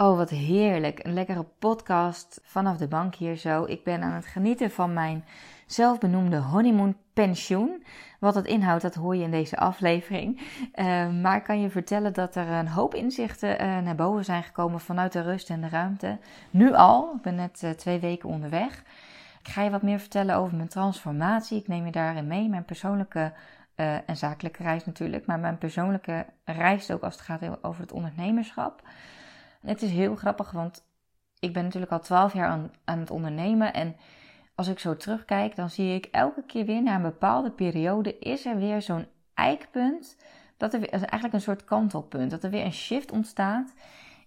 Oh, wat heerlijk. Een lekkere podcast vanaf de bank hier zo. Ik ben aan het genieten van mijn zelfbenoemde honeymoon pensioen. Wat het inhoudt, dat hoor je in deze aflevering. Uh, maar ik kan je vertellen dat er een hoop inzichten uh, naar boven zijn gekomen vanuit de rust en de ruimte. Nu al. Ik ben net uh, twee weken onderweg. Ik ga je wat meer vertellen over mijn transformatie. Ik neem je daarin mee. Mijn persoonlijke en zakelijke reis natuurlijk. Maar mijn persoonlijke reis ook als het gaat over het ondernemerschap. Het is heel grappig, want ik ben natuurlijk al twaalf jaar aan, aan het ondernemen. En als ik zo terugkijk, dan zie ik elke keer weer na een bepaalde periode is er weer zo'n eikpunt. Dat er weer, eigenlijk een soort kantelpunt. Dat er weer een shift ontstaat.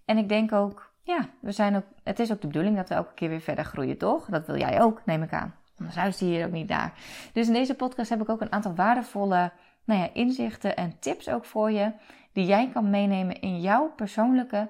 En ik denk ook, ja, we zijn ook, het is ook de bedoeling dat we elke keer weer verder groeien, toch? Dat wil jij ook, neem ik aan. Anders luister je hier ook niet naar. Dus in deze podcast heb ik ook een aantal waardevolle nou ja, inzichten en tips ook voor je. Die jij kan meenemen in jouw persoonlijke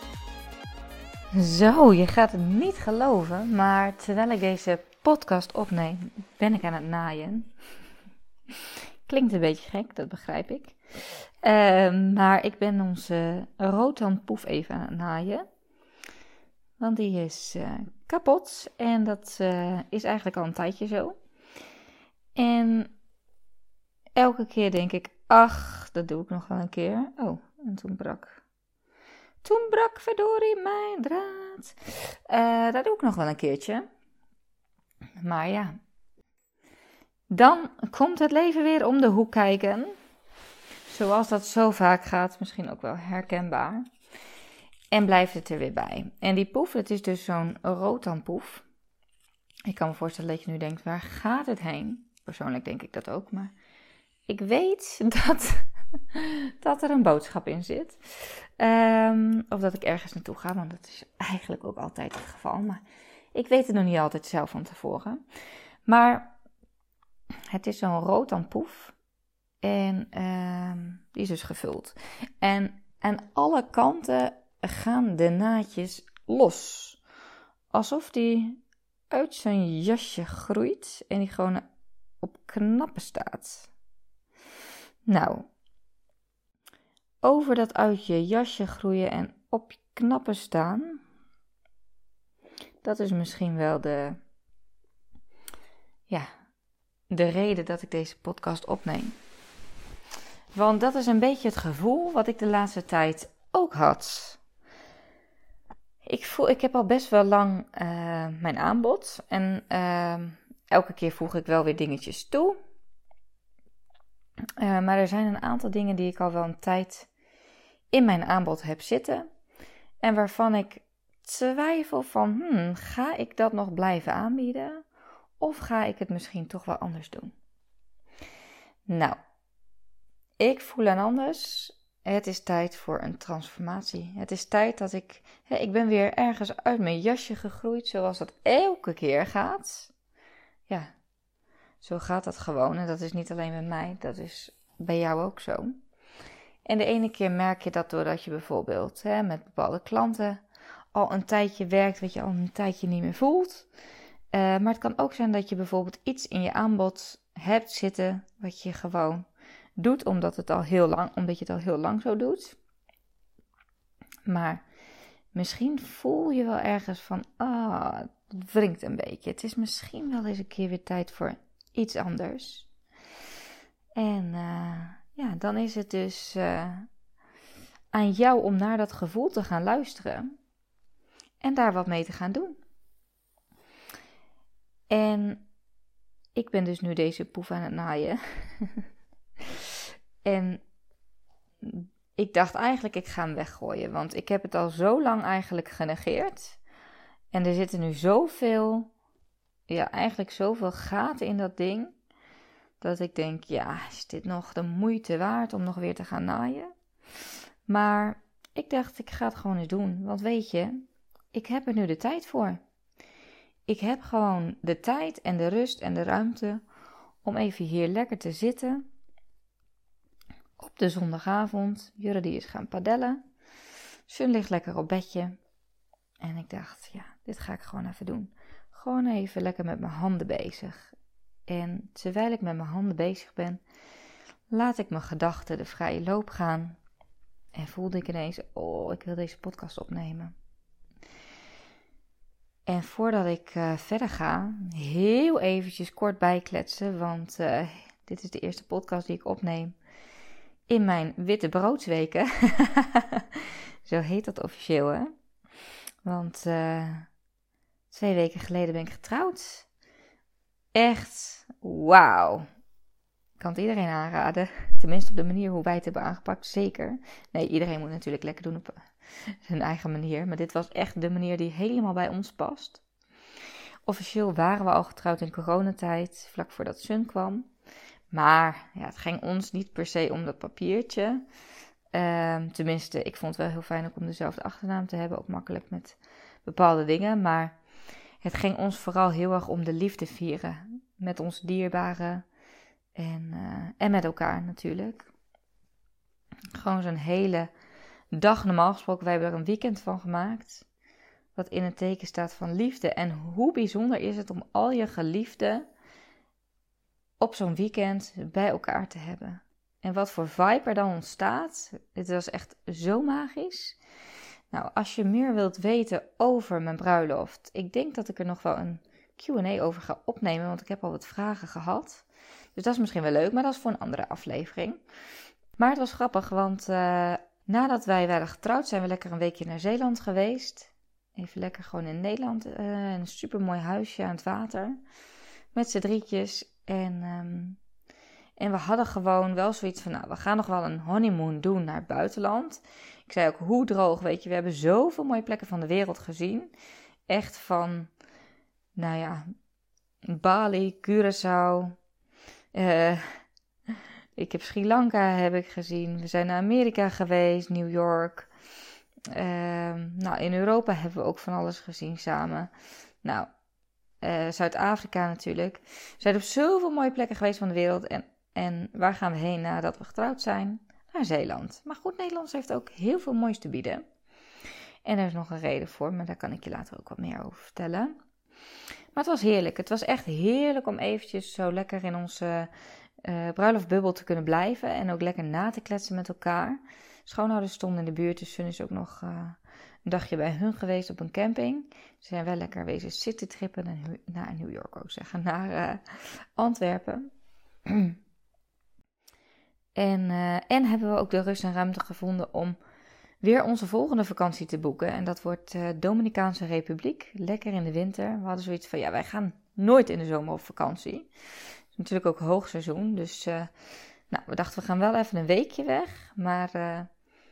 Zo, je gaat het niet geloven, maar terwijl ik deze podcast opneem, ben ik aan het naaien. Klinkt een beetje gek, dat begrijp ik. Uh, maar ik ben onze roodhandpoef even aan het naaien. Want die is uh, kapot en dat uh, is eigenlijk al een tijdje zo. En elke keer denk ik, ach, dat doe ik nog wel een keer. Oh, en toen brak toen brak verdorie mijn draad. Uh, dat doe ik nog wel een keertje. Maar ja. Dan komt het leven weer om de hoek kijken. Zoals dat zo vaak gaat, misschien ook wel herkenbaar. En blijft het er weer bij. En die poef, het is dus zo'n rotanpoef. Ik kan me voorstellen dat je nu denkt, waar gaat het heen? Persoonlijk denk ik dat ook, maar ik weet dat dat er een boodschap in zit. Um, of dat ik ergens naartoe ga, want dat is eigenlijk ook altijd het geval. Maar ik weet het nog niet altijd zelf van tevoren. Maar het is zo'n rood poef. En um, die is dus gevuld. En aan alle kanten gaan de naadjes los. Alsof die uit zijn jasje groeit en die gewoon op knappen staat. Nou, over dat uit je jasje groeien en op je knappen staan. Dat is misschien wel de, ja, de reden dat ik deze podcast opneem. Want dat is een beetje het gevoel wat ik de laatste tijd ook had. Ik, voel, ik heb al best wel lang uh, mijn aanbod. En uh, elke keer voeg ik wel weer dingetjes toe. Uh, maar er zijn een aantal dingen die ik al wel een tijd in mijn aanbod heb zitten en waarvan ik twijfel van, hmm, ga ik dat nog blijven aanbieden of ga ik het misschien toch wel anders doen? Nou, ik voel aan anders. Het is tijd voor een transformatie. Het is tijd dat ik. Hè, ik ben weer ergens uit mijn jasje gegroeid, zoals dat elke keer gaat. Ja, zo gaat dat gewoon. En dat is niet alleen bij mij, dat is bij jou ook zo. En de ene keer merk je dat doordat je bijvoorbeeld hè, met bepaalde klanten al een tijdje werkt wat je al een tijdje niet meer voelt. Uh, maar het kan ook zijn dat je bijvoorbeeld iets in je aanbod hebt zitten wat je gewoon doet omdat, het al heel lang, omdat je het al heel lang zo doet. Maar misschien voel je wel ergens van, ah, het wringt een beetje. Het is misschien wel eens een keer weer tijd voor iets anders. En uh, ja, dan is het dus uh, aan jou om naar dat gevoel te gaan luisteren en daar wat mee te gaan doen. En ik ben dus nu deze poef aan het naaien. en ik dacht eigenlijk, ik ga hem weggooien. Want ik heb het al zo lang eigenlijk genegeerd. En er zitten nu zoveel, ja, eigenlijk zoveel gaten in dat ding. Dat ik denk, ja, is dit nog de moeite waard om nog weer te gaan naaien? Maar ik dacht, ik ga het gewoon eens doen. Want weet je, ik heb er nu de tijd voor. Ik heb gewoon de tijd en de rust en de ruimte om even hier lekker te zitten. Op de zondagavond. Jurre die is gaan padellen. Sun ligt lekker op bedje. En ik dacht, ja, dit ga ik gewoon even doen. Gewoon even lekker met mijn handen bezig. En terwijl ik met mijn handen bezig ben, laat ik mijn gedachten de vrije loop gaan. En voelde ik ineens, oh, ik wil deze podcast opnemen. En voordat ik uh, verder ga, heel eventjes kort bijkletsen, want uh, dit is de eerste podcast die ik opneem in mijn witte broodsweken. Zo heet dat officieel, hè? Want uh, twee weken geleden ben ik getrouwd. Echt, wauw. Kan het iedereen aanraden. Tenminste op de manier hoe wij het hebben aangepakt, zeker. Nee, iedereen moet natuurlijk lekker doen op zijn eigen manier. Maar dit was echt de manier die helemaal bij ons past. Officieel waren we al getrouwd in coronatijd, vlak voordat Sun kwam. Maar ja, het ging ons niet per se om dat papiertje. Um, tenminste, ik vond het wel heel fijn om dezelfde achternaam te hebben. Ook makkelijk met bepaalde dingen. Maar het ging ons vooral heel erg om de liefde vieren. Met ons dierbaren. En, uh, en met elkaar natuurlijk. Gewoon zo'n hele dag normaal gesproken. Wij hebben er een weekend van gemaakt. Wat in het teken staat van liefde. En hoe bijzonder is het om al je geliefden op zo'n weekend bij elkaar te hebben. En wat voor vibe er dan ontstaat. Dit was echt zo magisch. Nou, als je meer wilt weten over mijn bruiloft. Ik denk dat ik er nog wel een QA over ga opnemen. Want ik heb al wat vragen gehad. Dus dat is misschien wel leuk. Maar dat is voor een andere aflevering. Maar het was grappig. Want uh, nadat wij werden getrouwd. zijn we lekker een weekje naar Zeeland geweest. Even lekker gewoon in Nederland. Uh, een super mooi huisje aan het water. Met z'n drietjes. En, um, en we hadden gewoon wel zoiets van, nou, we gaan nog wel een honeymoon doen naar het buitenland. Ik zei ook, hoe droog, weet je, we hebben zoveel mooie plekken van de wereld gezien. Echt van, nou ja, Bali, Curaçao. Uh, ik heb Sri Lanka heb ik gezien. We zijn naar Amerika geweest, New York. Uh, nou, in Europa hebben we ook van alles gezien samen. Nou, uh, Zuid-Afrika natuurlijk. We zijn op zoveel mooie plekken geweest van de wereld. En, en waar gaan we heen nadat we getrouwd zijn? Zeeland. Maar goed, Nederland heeft ook heel veel moois te bieden. En er is nog een reden voor, maar daar kan ik je later ook wat meer over vertellen. Maar het was heerlijk. Het was echt heerlijk om eventjes zo lekker in onze uh, bruiloftbubbel te kunnen blijven. En ook lekker na te kletsen met elkaar. Schoonouders stonden in de buurt, dus Sun is ook nog uh, een dagje bij hun geweest op een camping. Ze zijn wel lekker wezen citytrippen naar, naar New York ook zeggen, naar uh, Antwerpen. en, uh, en hebben we ook de rust en ruimte gevonden om weer onze volgende vakantie te boeken. En dat wordt uh, Dominicaanse Republiek, lekker in de winter. We hadden zoiets van, ja, wij gaan nooit in de zomer op vakantie. Het is natuurlijk ook hoogseizoen, dus nou, we dachten we gaan wel even een weekje weg. Maar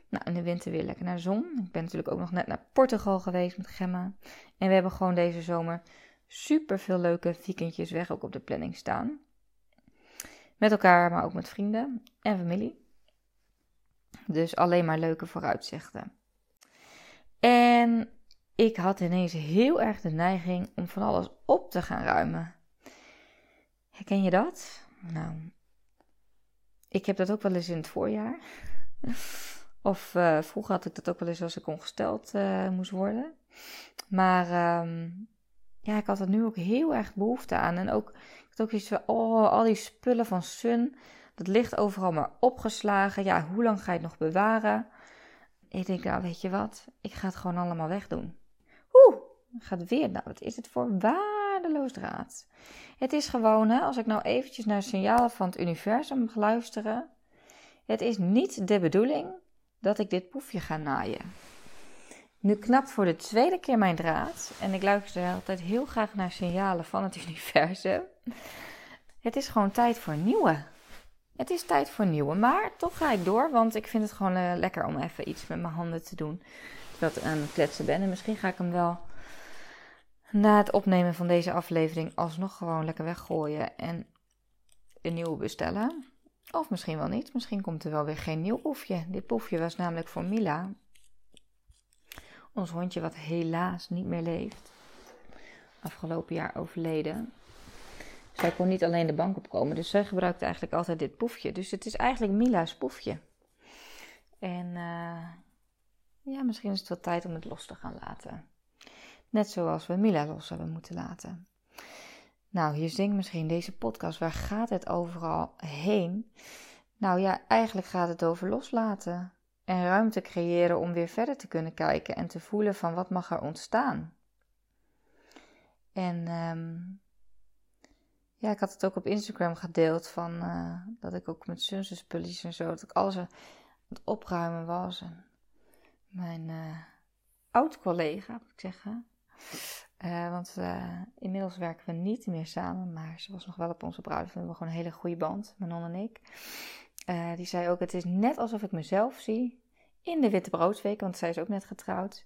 nou, in de winter weer lekker naar zon. Ik ben natuurlijk ook nog net naar Portugal geweest met Gemma. En we hebben gewoon deze zomer super veel leuke weekendjes weg ook op de planning staan. Met elkaar, maar ook met vrienden en familie. Dus alleen maar leuke vooruitzichten. En ik had ineens heel erg de neiging om van alles op te gaan ruimen. Herken je dat? Nou, ik heb dat ook wel eens in het voorjaar. Of uh, vroeger had ik dat ook wel eens als ik ongesteld uh, moest worden. Maar um, ja, ik had er nu ook heel erg behoefte aan. En ook, ook iets van, oh, al die spullen van Sun, dat ligt overal maar opgeslagen. Ja, hoe lang ga je het nog bewaren? Ik denk, nou, weet je wat? Ik ga het gewoon allemaal wegdoen. Oeh, gaat weer. Nou, wat is het voor waardeloos draad? Het is gewoon, hè, als ik nou eventjes naar signalen van het universum ga luisteren. Het is niet de bedoeling dat ik dit poefje ga naaien. Nu knapt voor de tweede keer mijn draad en ik luister altijd heel graag naar signalen van het universum. Het is gewoon tijd voor nieuwe. Het is tijd voor nieuwe, maar toch ga ik door, want ik vind het gewoon uh, lekker om even iets met mijn handen te doen. Dat ik aan het kletsen ben en misschien ga ik hem wel na het opnemen van deze aflevering alsnog gewoon lekker weggooien en een nieuwe bestellen. Of misschien wel niet. Misschien komt er wel weer geen nieuw poefje. Dit poefje was namelijk voor Mila. Ons hondje wat helaas niet meer leeft. Afgelopen jaar overleden. Zij kon niet alleen de bank opkomen, dus zij gebruikte eigenlijk altijd dit poefje. Dus het is eigenlijk Mila's poefje. En uh, ja, misschien is het wel tijd om het los te gaan laten. Net zoals we Mila los hebben moeten laten. Nou, je zingt misschien deze podcast, waar gaat het overal heen? Nou ja, eigenlijk gaat het over loslaten en ruimte creëren om weer verder te kunnen kijken en te voelen van wat mag er ontstaan. En um, ja, ik had het ook op Instagram gedeeld van uh, dat ik ook met Sunse spulletjes en zo, dat ik alles aan het opruimen was. En mijn uh, oud-collega, moet ik zeggen. Uh, want inmiddels werken we niet meer samen, maar ze was nog wel op onze bruiloft. We hebben gewoon een hele goede band, Manon en ik. die zei ook, het is net alsof ik mezelf zie in de witte broodweek, want zij is ook net getrouwd.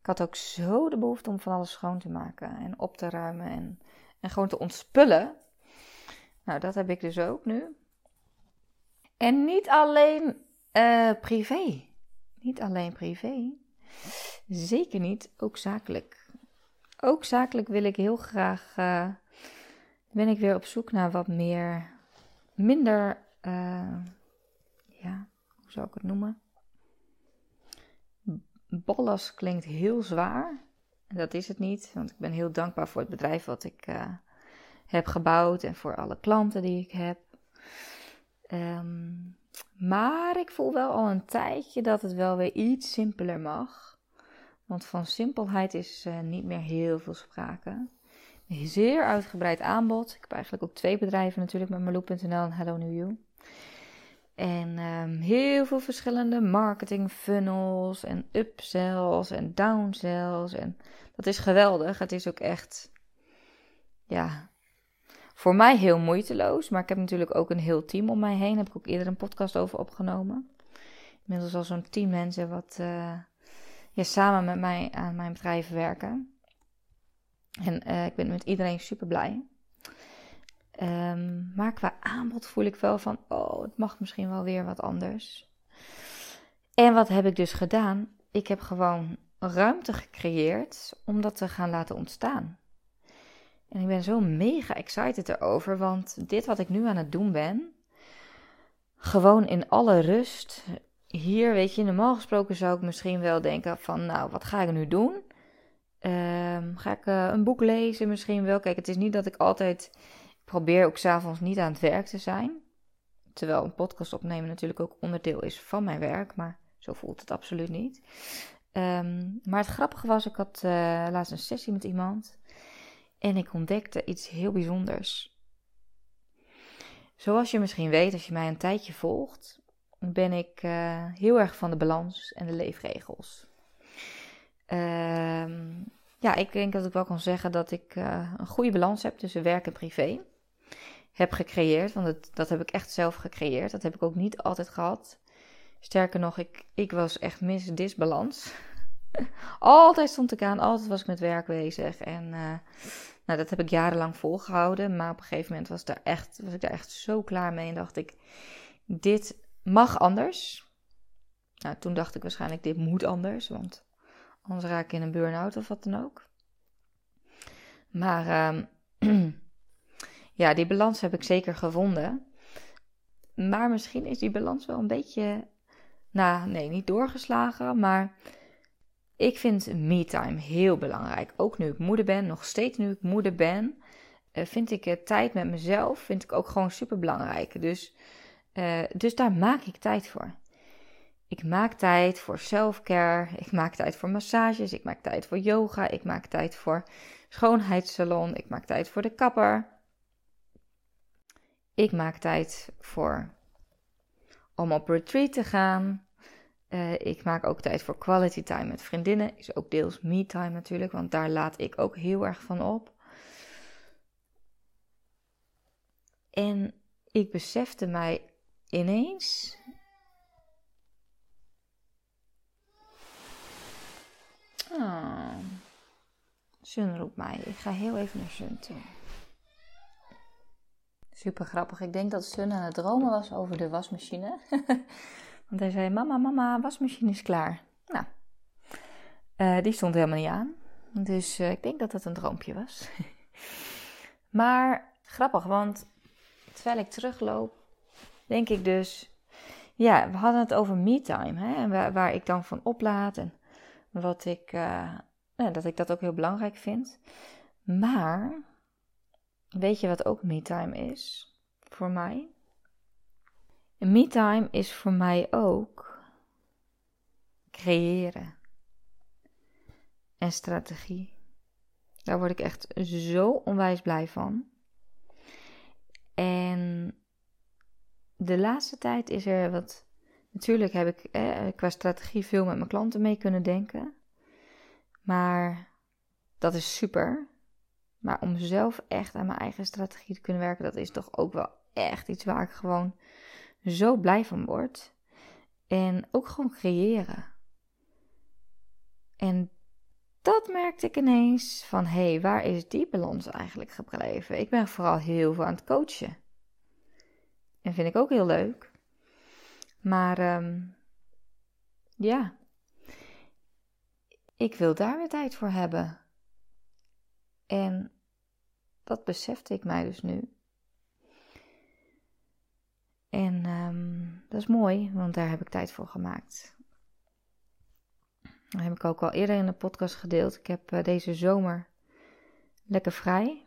Ik had ook zo de behoefte om van alles schoon te maken en op te ruimen en, en gewoon te ontspullen. Nou, dat heb ik dus ook nu. En niet alleen uh, privé. Niet alleen privé. Zeker niet, ook zakelijk. Ook zakelijk wil ik heel graag. Uh, ben ik weer op zoek naar wat meer. Minder. Uh, ja, hoe zou ik het noemen? Ballas klinkt heel zwaar. Dat is het niet, want ik ben heel dankbaar voor het bedrijf wat ik heb gebouwd en voor alle klanten die ik heb. Um, maar ik voel wel al een tijdje dat het wel weer iets simpeler mag. Want van simpelheid is uh, niet meer heel veel sprake. Een zeer uitgebreid aanbod. Ik heb eigenlijk ook twee bedrijven natuurlijk met Marloe.nl en Hello New You. En um, heel veel verschillende marketing funnels en upsells en downsells. En dat is geweldig. Het is ook echt, ja, voor mij heel moeiteloos. Maar ik heb natuurlijk ook een heel team om mij heen. Daar heb ik ook eerder een podcast over opgenomen. Inmiddels al zo'n tien mensen wat uh, ja, samen met mij aan mijn bedrijf werken. En uh, ik ben met iedereen super blij. Um, maar qua aanbod voel ik wel van, oh, het mag misschien wel weer wat anders. En wat heb ik dus gedaan? Ik heb gewoon ruimte gecreëerd om dat te gaan laten ontstaan. En ik ben zo mega excited erover, want dit wat ik nu aan het doen ben, gewoon in alle rust. Hier, weet je, normaal gesproken zou ik misschien wel denken van, nou, wat ga ik nu doen? Um, ga ik uh, een boek lezen misschien wel? Kijk, het is niet dat ik altijd probeer ook s'avonds niet aan het werk te zijn. Terwijl een podcast opnemen natuurlijk ook onderdeel is van mijn werk, maar zo voelt het absoluut niet. Um, maar het grappige was, ik had uh, laatst een sessie met iemand en ik ontdekte iets heel bijzonders. Zoals je misschien weet, als je mij een tijdje volgt, ben ik uh, heel erg van de balans en de leefregels. Uh, ja, ik denk dat ik wel kan zeggen dat ik uh, een goede balans heb tussen werk en privé heb gecreëerd. Want het, dat heb ik echt zelf gecreëerd. Dat heb ik ook niet altijd gehad. Sterker nog, ik, ik was echt mis disbalans. Altijd stond ik aan, altijd was ik met werk bezig. En uh, nou, dat heb ik jarenlang volgehouden. Maar op een gegeven moment was, echt, was ik daar echt zo klaar mee. En dacht ik, dit mag anders. Nou, toen dacht ik waarschijnlijk, dit moet anders. Want anders raak ik in een burn-out of wat dan ook. Maar... Uh, ja, die balans heb ik zeker gevonden. Maar misschien is die balans wel een beetje, nou nee, niet doorgeslagen, maar ik vind me-time heel belangrijk. Ook nu ik moeder ben, nog steeds nu ik moeder ben, uh, vind ik uh, tijd met mezelf vind ik ook gewoon super belangrijk. Dus, uh, dus daar maak ik tijd voor. Ik maak tijd voor self-care, ik maak tijd voor massages, ik maak tijd voor yoga, ik maak tijd voor schoonheidssalon, ik maak tijd voor de kapper. Ik maak tijd voor om op retreat te gaan. Uh, ik maak ook tijd voor quality time met vriendinnen. Is ook deels me time natuurlijk, want daar laat ik ook heel erg van op. En ik besefte mij ineens. Oh, Sun roept mij. Ik ga heel even naar Sun toe. Super grappig. Ik denk dat Sun aan het dromen was over de wasmachine. Want hij zei: Mama, mama, wasmachine is klaar. Nou, Uh, die stond helemaal niet aan. Dus uh, ik denk dat het een droompje was. maar grappig, want terwijl ik terugloop, denk ik dus. Ja, we hadden het over me-time. En waar, ik dan van oplaad. En wat ik. Uh, nou, dat ik dat ook heel belangrijk vind. Maar. Weet je wat ook me-time is? Voor mij? Me-time is voor mij ook. Creëren en strategie. Daar word ik echt zo onwijs blij van. En de laatste tijd is er wat. Natuurlijk heb ik eh, qua strategie veel met mijn klanten mee kunnen denken. Maar dat is super. Maar om zelf echt aan mijn eigen strategie te kunnen werken, dat is toch ook wel echt iets waar ik gewoon zo blij van word. En ook gewoon creëren. En dat merkte ik ineens van hé, hey, waar is die balans eigenlijk gebleven? Ik ben vooral heel veel aan het coachen. En vind ik ook heel leuk. Maar um, ja, ik wil daar weer tijd voor hebben. En dat besefte ik mij dus nu. En um, dat is mooi, want daar heb ik tijd voor gemaakt. Dat heb ik ook al eerder in de podcast gedeeld. Ik heb uh, deze zomer lekker vrij.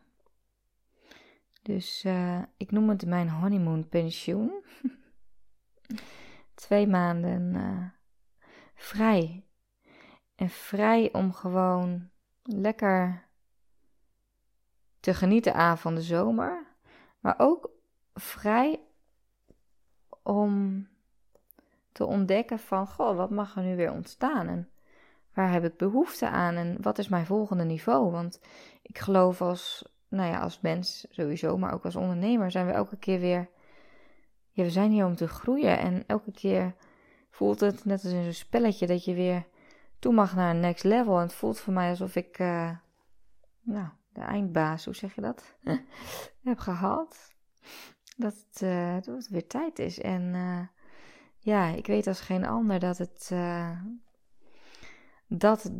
Dus uh, ik noem het mijn honeymoon pensioen. Twee maanden uh, vrij. En vrij om gewoon lekker te genieten aan van de zomer. Maar ook vrij om te ontdekken van, goh, wat mag er nu weer ontstaan? En Waar heb ik behoefte aan en wat is mijn volgende niveau? Want ik geloof als, nou ja, als mens sowieso, maar ook als ondernemer zijn we elke keer weer. Ja, we zijn hier om te groeien en elke keer voelt het net als in zo'n spelletje dat je weer toe mag naar een next level. En het voelt voor mij alsof ik, uh, nou, de eindbaas, hoe zeg je dat, heb gehaald. Dat het, uh, dat weer tijd is. En uh, ja, ik weet als geen ander dat het dat,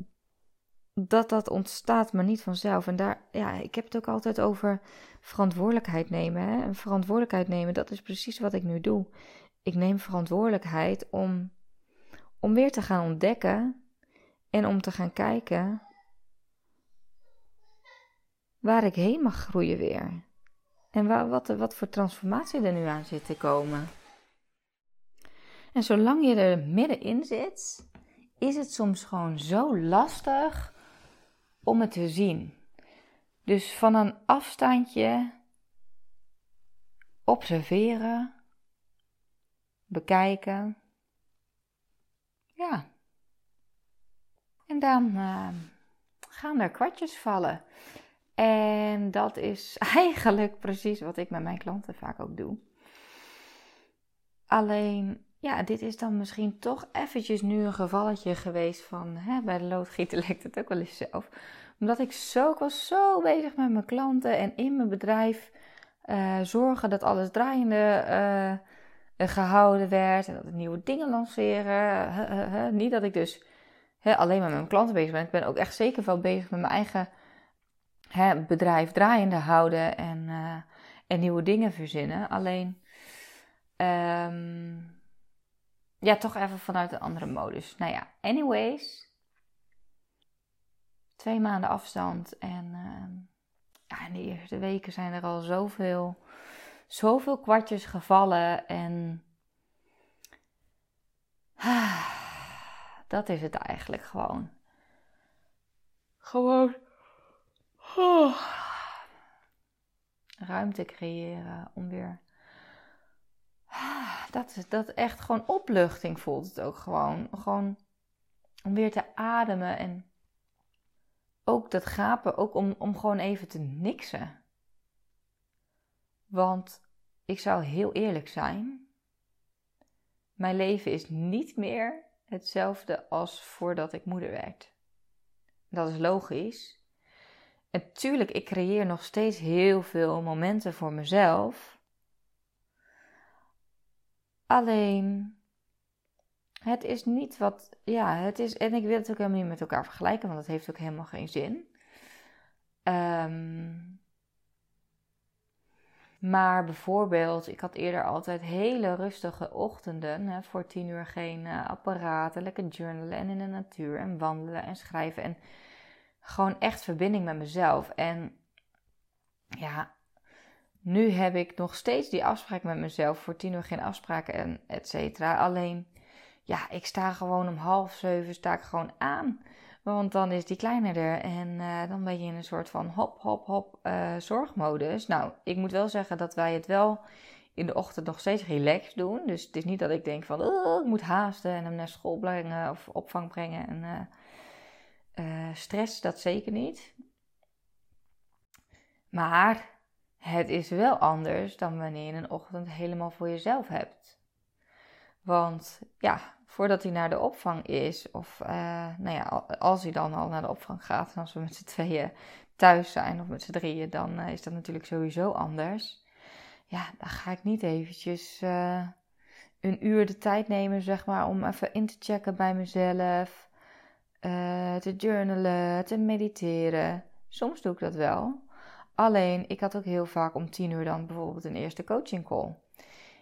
dat dat ontstaat, maar niet vanzelf. En daar, ja, ik heb het ook altijd over verantwoordelijkheid nemen. Hè? En verantwoordelijkheid nemen, dat is precies wat ik nu doe. Ik neem verantwoordelijkheid om, om weer te gaan ontdekken en om te gaan kijken waar ik heen mag groeien weer. En waar, wat, wat voor transformatie er nu aan zit te komen. En zolang je er middenin zit, is het soms gewoon zo lastig om het te zien. Dus van een afstandje observeren, bekijken. Ja. En dan uh, gaan er kwartjes vallen. En dat is eigenlijk precies wat ik met mijn klanten vaak ook doe. Alleen ja, dit is dan misschien toch eventjes nu een gevalletje geweest van, hè, bij de loodgieter lijkt het ook wel eens zelf. Omdat ik zo, was zo bezig met mijn klanten en in mijn bedrijf uh, zorgen dat alles draaiende uh, gehouden werd. En dat we nieuwe dingen lanceren. niet dat ik dus alleen maar met mijn klanten bezig ben. Ik ben ook echt zeker wel bezig met mijn eigen bedrijf draaiende houden en, en nieuwe dingen verzinnen. Alleen... Um, ja, toch even vanuit een andere modus. Nou ja, anyways. Twee maanden afstand. En uh, ja, in de eerste weken zijn er al zoveel, zoveel kwartjes gevallen. En dat is het eigenlijk gewoon. Gewoon. Ruimte creëren om weer dat, dat echt gewoon opluchting voelt het ook gewoon. Gewoon om weer te ademen en ook dat gapen, ook om, om gewoon even te niksen. Want ik zou heel eerlijk zijn. Mijn leven is niet meer hetzelfde als voordat ik moeder werd. Dat is logisch. En tuurlijk, ik creëer nog steeds heel veel momenten voor mezelf. Alleen het is niet wat, ja, het is, en ik wil het ook helemaal niet met elkaar vergelijken, want dat heeft ook helemaal geen zin. Ehm, maar bijvoorbeeld, ik had eerder altijd hele rustige ochtenden. Hè, voor tien uur geen uh, apparaten, lekker journalen en in de natuur en wandelen en schrijven. En gewoon echt verbinding met mezelf. En ja, nu heb ik nog steeds die afspraak met mezelf. Voor tien uur geen afspraken en et cetera. Alleen, ja, ik sta gewoon om half zeven sta ik gewoon aan. Want dan is die kleiner er en uh, dan ben je in een soort van hop, hop, hop uh, zorgmodus. Nou, ik moet wel zeggen dat wij het wel in de ochtend nog steeds relaxed doen. Dus het is niet dat ik denk van, oh, ik moet haasten en hem naar school brengen of opvang brengen. En uh, stress, dat zeker niet. Maar het is wel anders dan wanneer je een ochtend helemaal voor jezelf hebt. Want ja, voordat hij naar de opvang is, of uh, nou ja, als hij dan al naar de opvang gaat, en als we met z'n tweeën thuis zijn of met z'n drieën, dan uh, is dat natuurlijk sowieso anders. Ja, dan ga ik niet eventjes een uur de tijd nemen, zeg maar, om even in te checken bij mezelf, te journalen, te mediteren. Soms doe ik dat wel. Alleen, ik had ook heel vaak om tien uur dan bijvoorbeeld een eerste coaching call.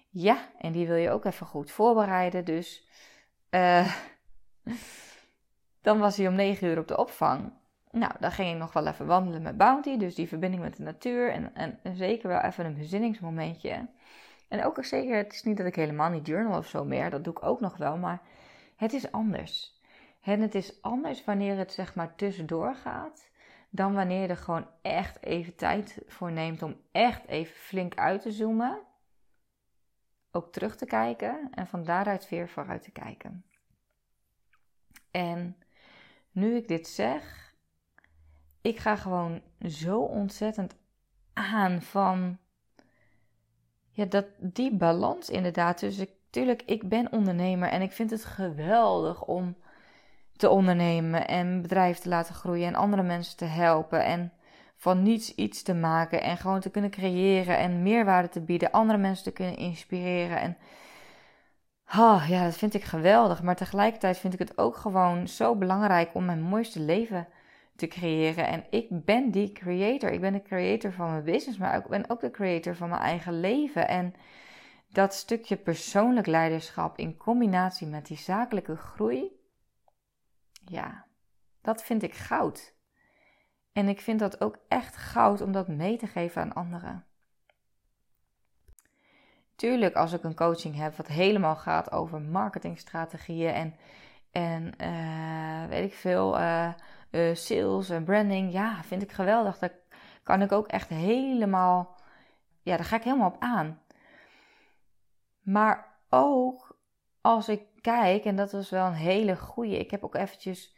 Ja, en die wil je ook even goed voorbereiden. Dus uh, dan was hij om 9 uur op de opvang. Nou, dan ging ik nog wel even wandelen met Bounty. Dus die verbinding met de natuur. En, en, zeker wel even een bezinningsmomentje. En ook zeker, het is niet dat ik helemaal niet journal of zo meer. Dat doe ik ook nog wel. Maar het is anders. En het is anders wanneer het zeg maar tussendoor gaat. Dan wanneer je er gewoon echt even tijd voor neemt om echt even flink uit te zoomen ook terug te kijken en van daaruit weer vooruit te kijken. En nu ik dit zeg, ik ga gewoon zo ontzettend aan van ja, dat, die balans inderdaad. Dus tuurlijk, ik ben ondernemer en ik vind het geweldig om te ondernemen en bedrijf te laten groeien en andere mensen te helpen. En van niets iets te maken en gewoon te kunnen creëren en meerwaarde te bieden, andere mensen te kunnen inspireren. En oh, ja, dat vind ik geweldig. Maar tegelijkertijd vind ik het ook gewoon zo belangrijk om mijn mooiste leven te creëren. En ik ben die creator. Ik ben de creator van mijn business, maar ik ben ook de creator van mijn eigen leven. En dat stukje persoonlijk leiderschap in combinatie met die zakelijke groei, ja, dat vind ik goud. En ik vind dat ook echt goud om dat mee te geven aan anderen. Tuurlijk, als ik een coaching heb wat helemaal gaat over marketingstrategieën en, en uh, weet ik veel, uh, uh, sales en branding, ja, vind ik geweldig. Daar kan ik ook echt helemaal, ja, daar ga ik helemaal op aan. Maar ook als ik kijk, en dat was wel een hele goede, ik heb ook eventjes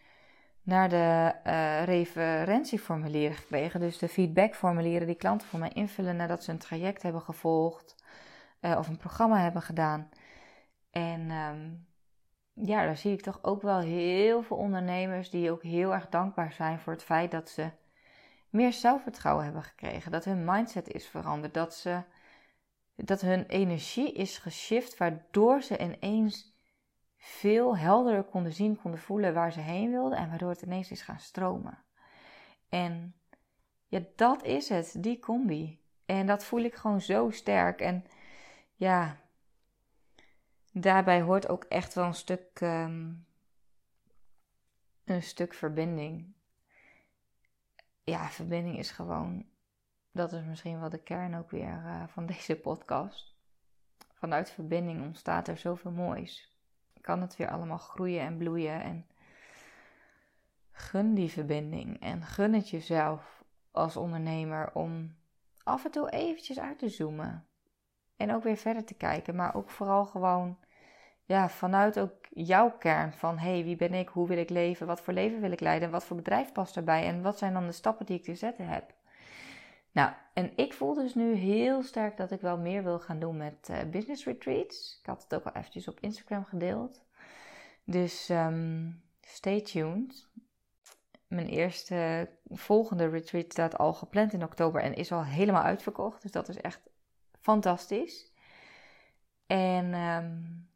naar de uh, referentieformulieren gekregen. Dus de feedbackformulieren die klanten voor mij invullen nadat ze een traject hebben gevolgd uh, of een programma hebben gedaan. En um, ja, daar zie ik toch ook wel heel veel ondernemers die ook heel erg dankbaar zijn voor het feit dat ze meer zelfvertrouwen hebben gekregen. Dat hun mindset is veranderd. Dat, ze, dat hun energie is geshift, waardoor ze ineens veel helderder konden zien, konden voelen waar ze heen wilden en waardoor het ineens is gaan stromen. En ja, dat is het, die combi. En dat voel ik gewoon zo sterk. En ja, daarbij hoort ook echt wel een stuk, um, een stuk verbinding. Ja, verbinding is gewoon, dat is misschien wel de kern ook weer uh, van deze podcast. Vanuit verbinding ontstaat er zoveel moois kan het weer allemaal groeien en bloeien. En gun die verbinding en gun het jezelf als ondernemer om af en toe eventjes uit te zoomen. En ook weer verder te kijken, maar ook vooral gewoon ja, vanuit ook jouw kern van hey, wie ben ik, hoe wil ik leven, wat voor leven wil ik leiden, wat voor bedrijf past erbij en wat zijn dan de stappen die ik te zetten heb. Nou, en ik voel dus nu heel sterk dat ik wel meer wil gaan doen met uh, business retreats. Ik had het ook al eventjes op Instagram gedeeld. Dus um, stay tuned. Mijn eerste volgende retreat staat al gepland in oktober en is al helemaal uitverkocht. Dus dat is echt fantastisch. En um,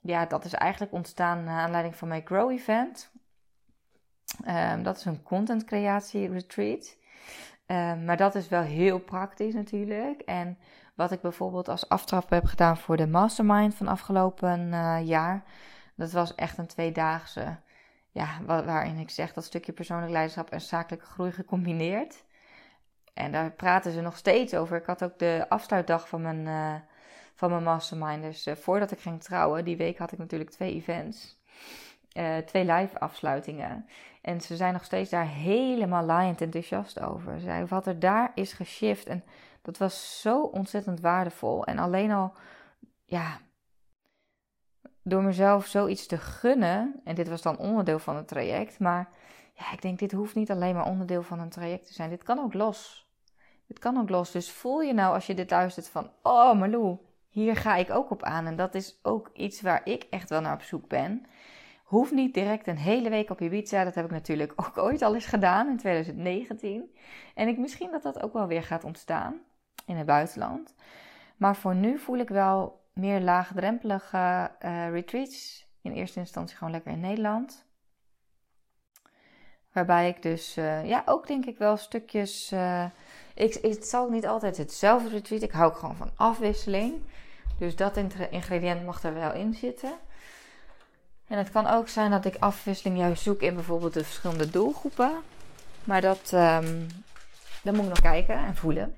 ja, dat is eigenlijk ontstaan naar aanleiding van mijn Grow Event. Ehm, dat is een content creatie retreat. Ehm, maar dat is wel heel praktisch natuurlijk. En wat ik bijvoorbeeld als aftrap heb gedaan voor de mastermind van afgelopen uh, jaar. Dat was echt een tweedaagse. Ja, waarin ik zeg dat stukje persoonlijk leiderschap en zakelijke groei gecombineerd. En daar praten ze nog steeds over. Ik had ook de afsluitdag van mijn, uh, van mijn mastermind. Dus uh, voordat ik ging trouwen, die week had ik natuurlijk twee events. Twee live afsluitingen. En ze zijn nog steeds daar helemaal laaiend enthousiast over. Zij, wat er daar is geshift. En dat was zo ontzettend waardevol. En alleen al, ja, door mezelf zoiets te gunnen. En dit was dan onderdeel van het traject. Maar ja, ik denk, dit hoeft niet alleen maar onderdeel van een traject te zijn. Dit kan ook los. Dit kan ook los. Dus voel je nou als je dit luistert van, oh Malou, hier ga ik ook op aan. En dat is ook iets waar ik echt wel naar op zoek ben. Hoeft niet direct een hele week op Ibiza. Dat heb ik natuurlijk ook ooit al eens gedaan in 2019. En ik misschien dat dat ook wel weer gaat ontstaan in het buitenland. Maar voor nu voel ik wel meer laagdrempelige uh, retreats. In eerste instantie gewoon lekker in Nederland. Waarbij ik dus, uh, ja, ook denk ik wel stukjes. Uh, ik, het zal niet altijd hetzelfde retreat. Ik hou ook gewoon van afwisseling. Dus dat ingrediënt mag er wel in zitten. En het kan ook zijn dat ik afwisseling juist zoek in bijvoorbeeld de verschillende doelgroepen. Maar dat, um, moet ik nog kijken en voelen.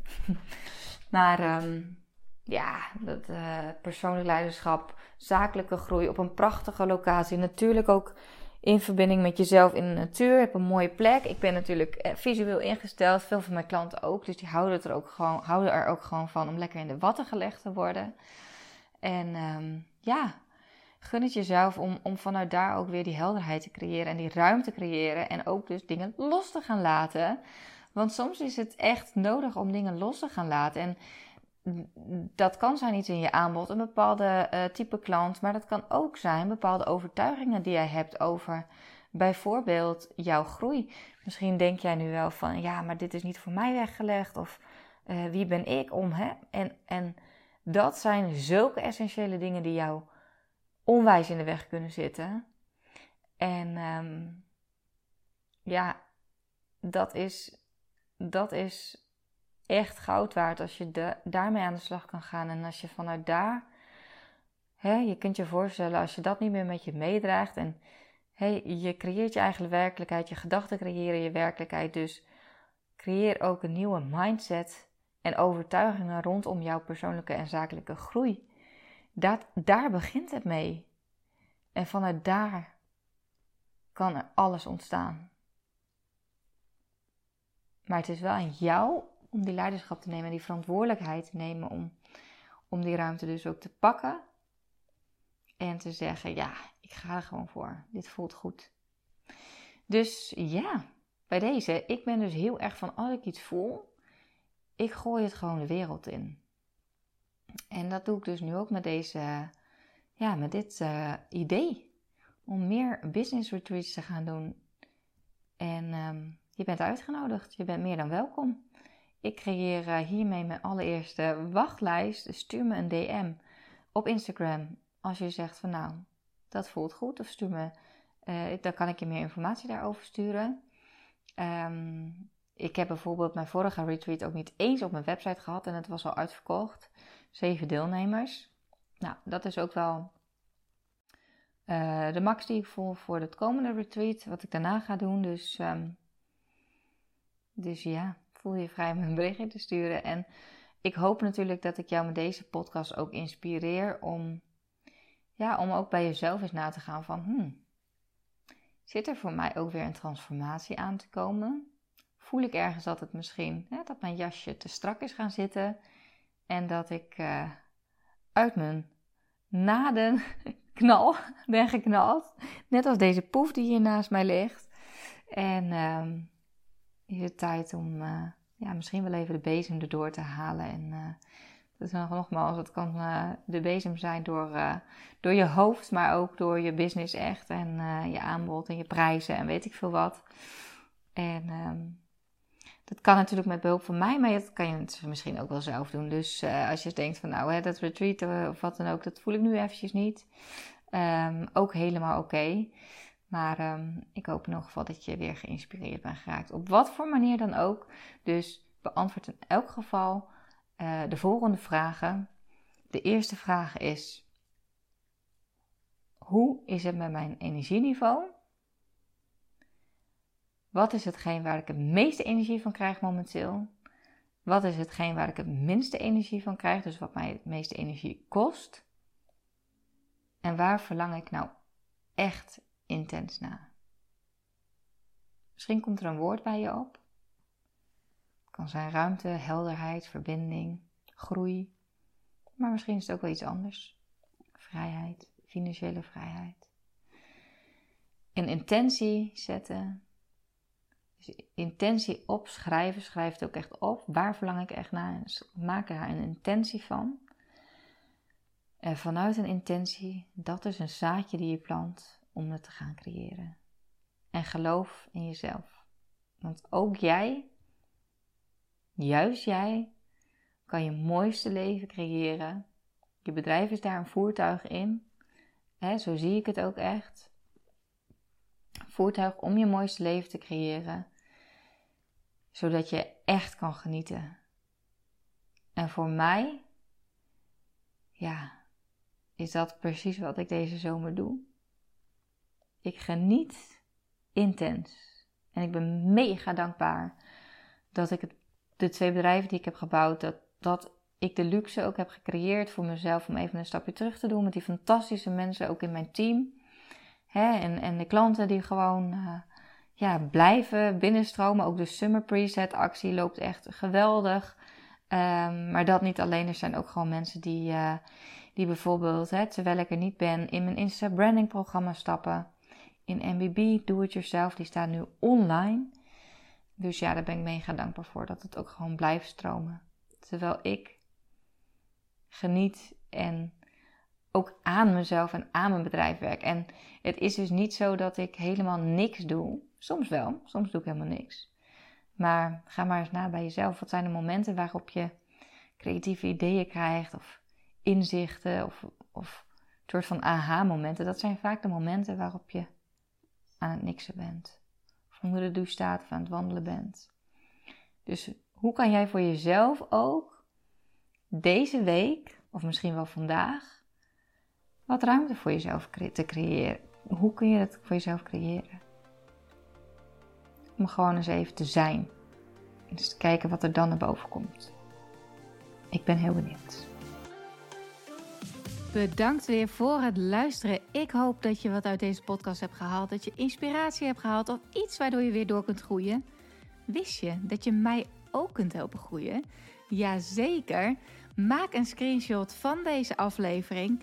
maar um, ja, dat uh, persoonlijk leiderschap, zakelijke groei op een prachtige locatie. Natuurlijk ook in verbinding met jezelf in de natuur. Ik heb een mooie plek. Ik ben natuurlijk eh, visueel ingesteld. Veel van mijn klanten ook. Dus die houden, er ook gewoon, houden er ook gewoon van om lekker in de watten gelegd te worden. En um, ja, gun het jezelf om, om vanuit daar ook weer die helderheid te creëren en die ruimte te creëren. En ook dus dingen los te gaan laten. Want soms is het echt nodig om dingen los te gaan laten. En dat kan zijn iets in je aanbod, een bepaalde uh, type klant, maar dat kan ook zijn bepaalde overtuigingen die jij hebt over bijvoorbeeld jouw groei. Misschien denk jij nu wel van ja, maar dit is niet voor mij weggelegd of uh, wie ben ik om hè? En, en dat zijn zulke essentiële dingen die jou onwijs in de weg kunnen zitten. En um, ja, dat is, dat is echt goud waard als je de, daarmee aan de slag kan gaan. En als je vanuit daar, hè, je kunt je voorstellen, als je dat niet meer met je meedraagt en hè, je creëert je eigen werkelijkheid, je gedachten creëren je werkelijkheid. Dus creëer ook een nieuwe mindset en overtuigingen rondom jouw persoonlijke en zakelijke groei. Dat, daar begint het mee. En vanuit daar kan er alles ontstaan. Maar het is wel aan jou om die leiderschap te nemen en die verantwoordelijkheid te nemen om, om die ruimte dus ook te pakken. En te zeggen, ja, ik ga er gewoon voor. Dit voelt goed. Dus ja, bij deze, ik ben dus heel erg van als ik iets voel, ik gooi het gewoon de wereld in. En dat doe ik dus nu ook met deze, ja, met dit uh, idee om meer business retreats te gaan doen. En um, je bent uitgenodigd, je bent meer dan welkom. Ik creëer uh, hiermee mijn allereerste wachtlijst. Stuur me een DM op Instagram als je zegt van nou, dat voelt goed. Of stuur me, uh, dan kan ik je meer informatie daarover sturen. Um, ik heb bijvoorbeeld mijn vorige retreat ook niet eens op mijn website gehad en het was al uitverkocht. Zeven deelnemers. Nou, dat is ook wel uh, de max die ik voel voor het komende retreat, wat ik daarna ga doen. Dus, um, dus ja, voel je vrij om een berichtje te sturen. En ik hoop natuurlijk dat ik jou met deze podcast ook inspireer om, ja, om ook bij jezelf eens na te gaan van, hmm, zit er voor mij ook weer een transformatie aan te komen? voel ik ergens dat het misschien hè, dat mijn jasje te strak is gaan zitten en dat ik uh, uit mijn naden knal ben geknald. Net als deze poef die hier naast mij ligt. En um, is het tijd om uh, ja, misschien wel even de bezem erdoor te halen. En uh, dat is nog, nogmaals, het kan de bezem zijn door, door je hoofd, maar ook door je business echt. En je aanbod en je prijzen en weet ik veel wat. En um, dat kan natuurlijk met behulp van mij, maar dat kan je misschien ook wel zelf doen. Dus uh, als je denkt van nou, hè, dat retreat of wat dan ook, dat voel ik nu eventjes niet. Ehm, ook helemaal oké. Maar ehm, ik hoop in ieder geval dat je weer geïnspireerd bent geraakt. Op wat voor manier dan ook. Dus beantwoord in elk geval uh, de volgende vragen. De eerste vraag is: Hoe is het met mijn energieniveau? Wat is hetgeen waar ik het meeste energie van krijg momenteel? Wat is hetgeen waar ik het minste energie van krijg? Dus wat mij het meeste energie kost? En waar verlang ik nou echt intens naar. Misschien komt er een woord bij je op. Het kan zijn ruimte, helderheid, verbinding, groei. Maar misschien is het ook wel iets anders. Vrijheid, financiële vrijheid. Een intentie zetten. Dus intentie opschrijven, schrijf het ook echt op. Waar verlang ik echt naar? Maak er een intentie van. En vanuit een intentie, dat is een zaadje die je plant om het te gaan creëren. En geloof in jezelf. Want ook jij, juist jij, kan je mooiste leven creëren. Je bedrijf is daar een voertuig in. zo zie ik het ook echt. voertuig om je mooiste leven te creëren. Zodat je echt kan genieten. En voor mij, ja, is dat precies wat ik deze zomer doe. Ik geniet intens. En ik ben mega dankbaar dat ik het, de twee bedrijven die ik heb gebouwd, dat, dat ik de luxe ook heb gecreëerd voor mezelf om even een stapje terug te doen met die fantastische mensen ook in mijn team. Hè, en, en de klanten die gewoon uh, ja, blijven binnenstromen. Ook de Summer Preset actie loopt echt geweldig. Um, maar dat niet alleen. Er zijn ook gewoon mensen die, uh, die bijvoorbeeld, hè, terwijl ik er niet ben, in mijn Insta branding programma stappen in MBB, Do It Yourself, die staan nu online. Dus ja, daar ben ik mega dankbaar voor dat het ook gewoon blijft stromen. Terwijl ik geniet en ook aan mezelf en aan mijn bedrijf werk. En het is dus niet zo dat ik helemaal niks doe. Soms wel, soms doe ik helemaal niks. Maar ga maar eens na bij jezelf. Wat zijn de momenten waarop je creatieve ideeën krijgt of inzichten of, of een soort van aha-momenten? Dat zijn vaak de momenten waarop je aan het niksen bent. Of onder de douche staat of aan het wandelen bent. Dus hoe kan jij voor jezelf ook deze week, of misschien wel vandaag, wat ruimte voor jezelf te creëren? Hoe kun je dat voor jezelf creëren? Om gewoon eens even te zijn. En dus te kijken wat er dan naar boven komt. Ik ben heel benieuwd. Bedankt weer voor het luisteren. Ik hoop dat je wat uit deze podcast hebt gehaald. Dat je inspiratie hebt gehaald of iets waardoor je weer door kunt groeien. Wist je dat je mij ook kunt helpen groeien? Jazeker. Maak een screenshot van deze aflevering.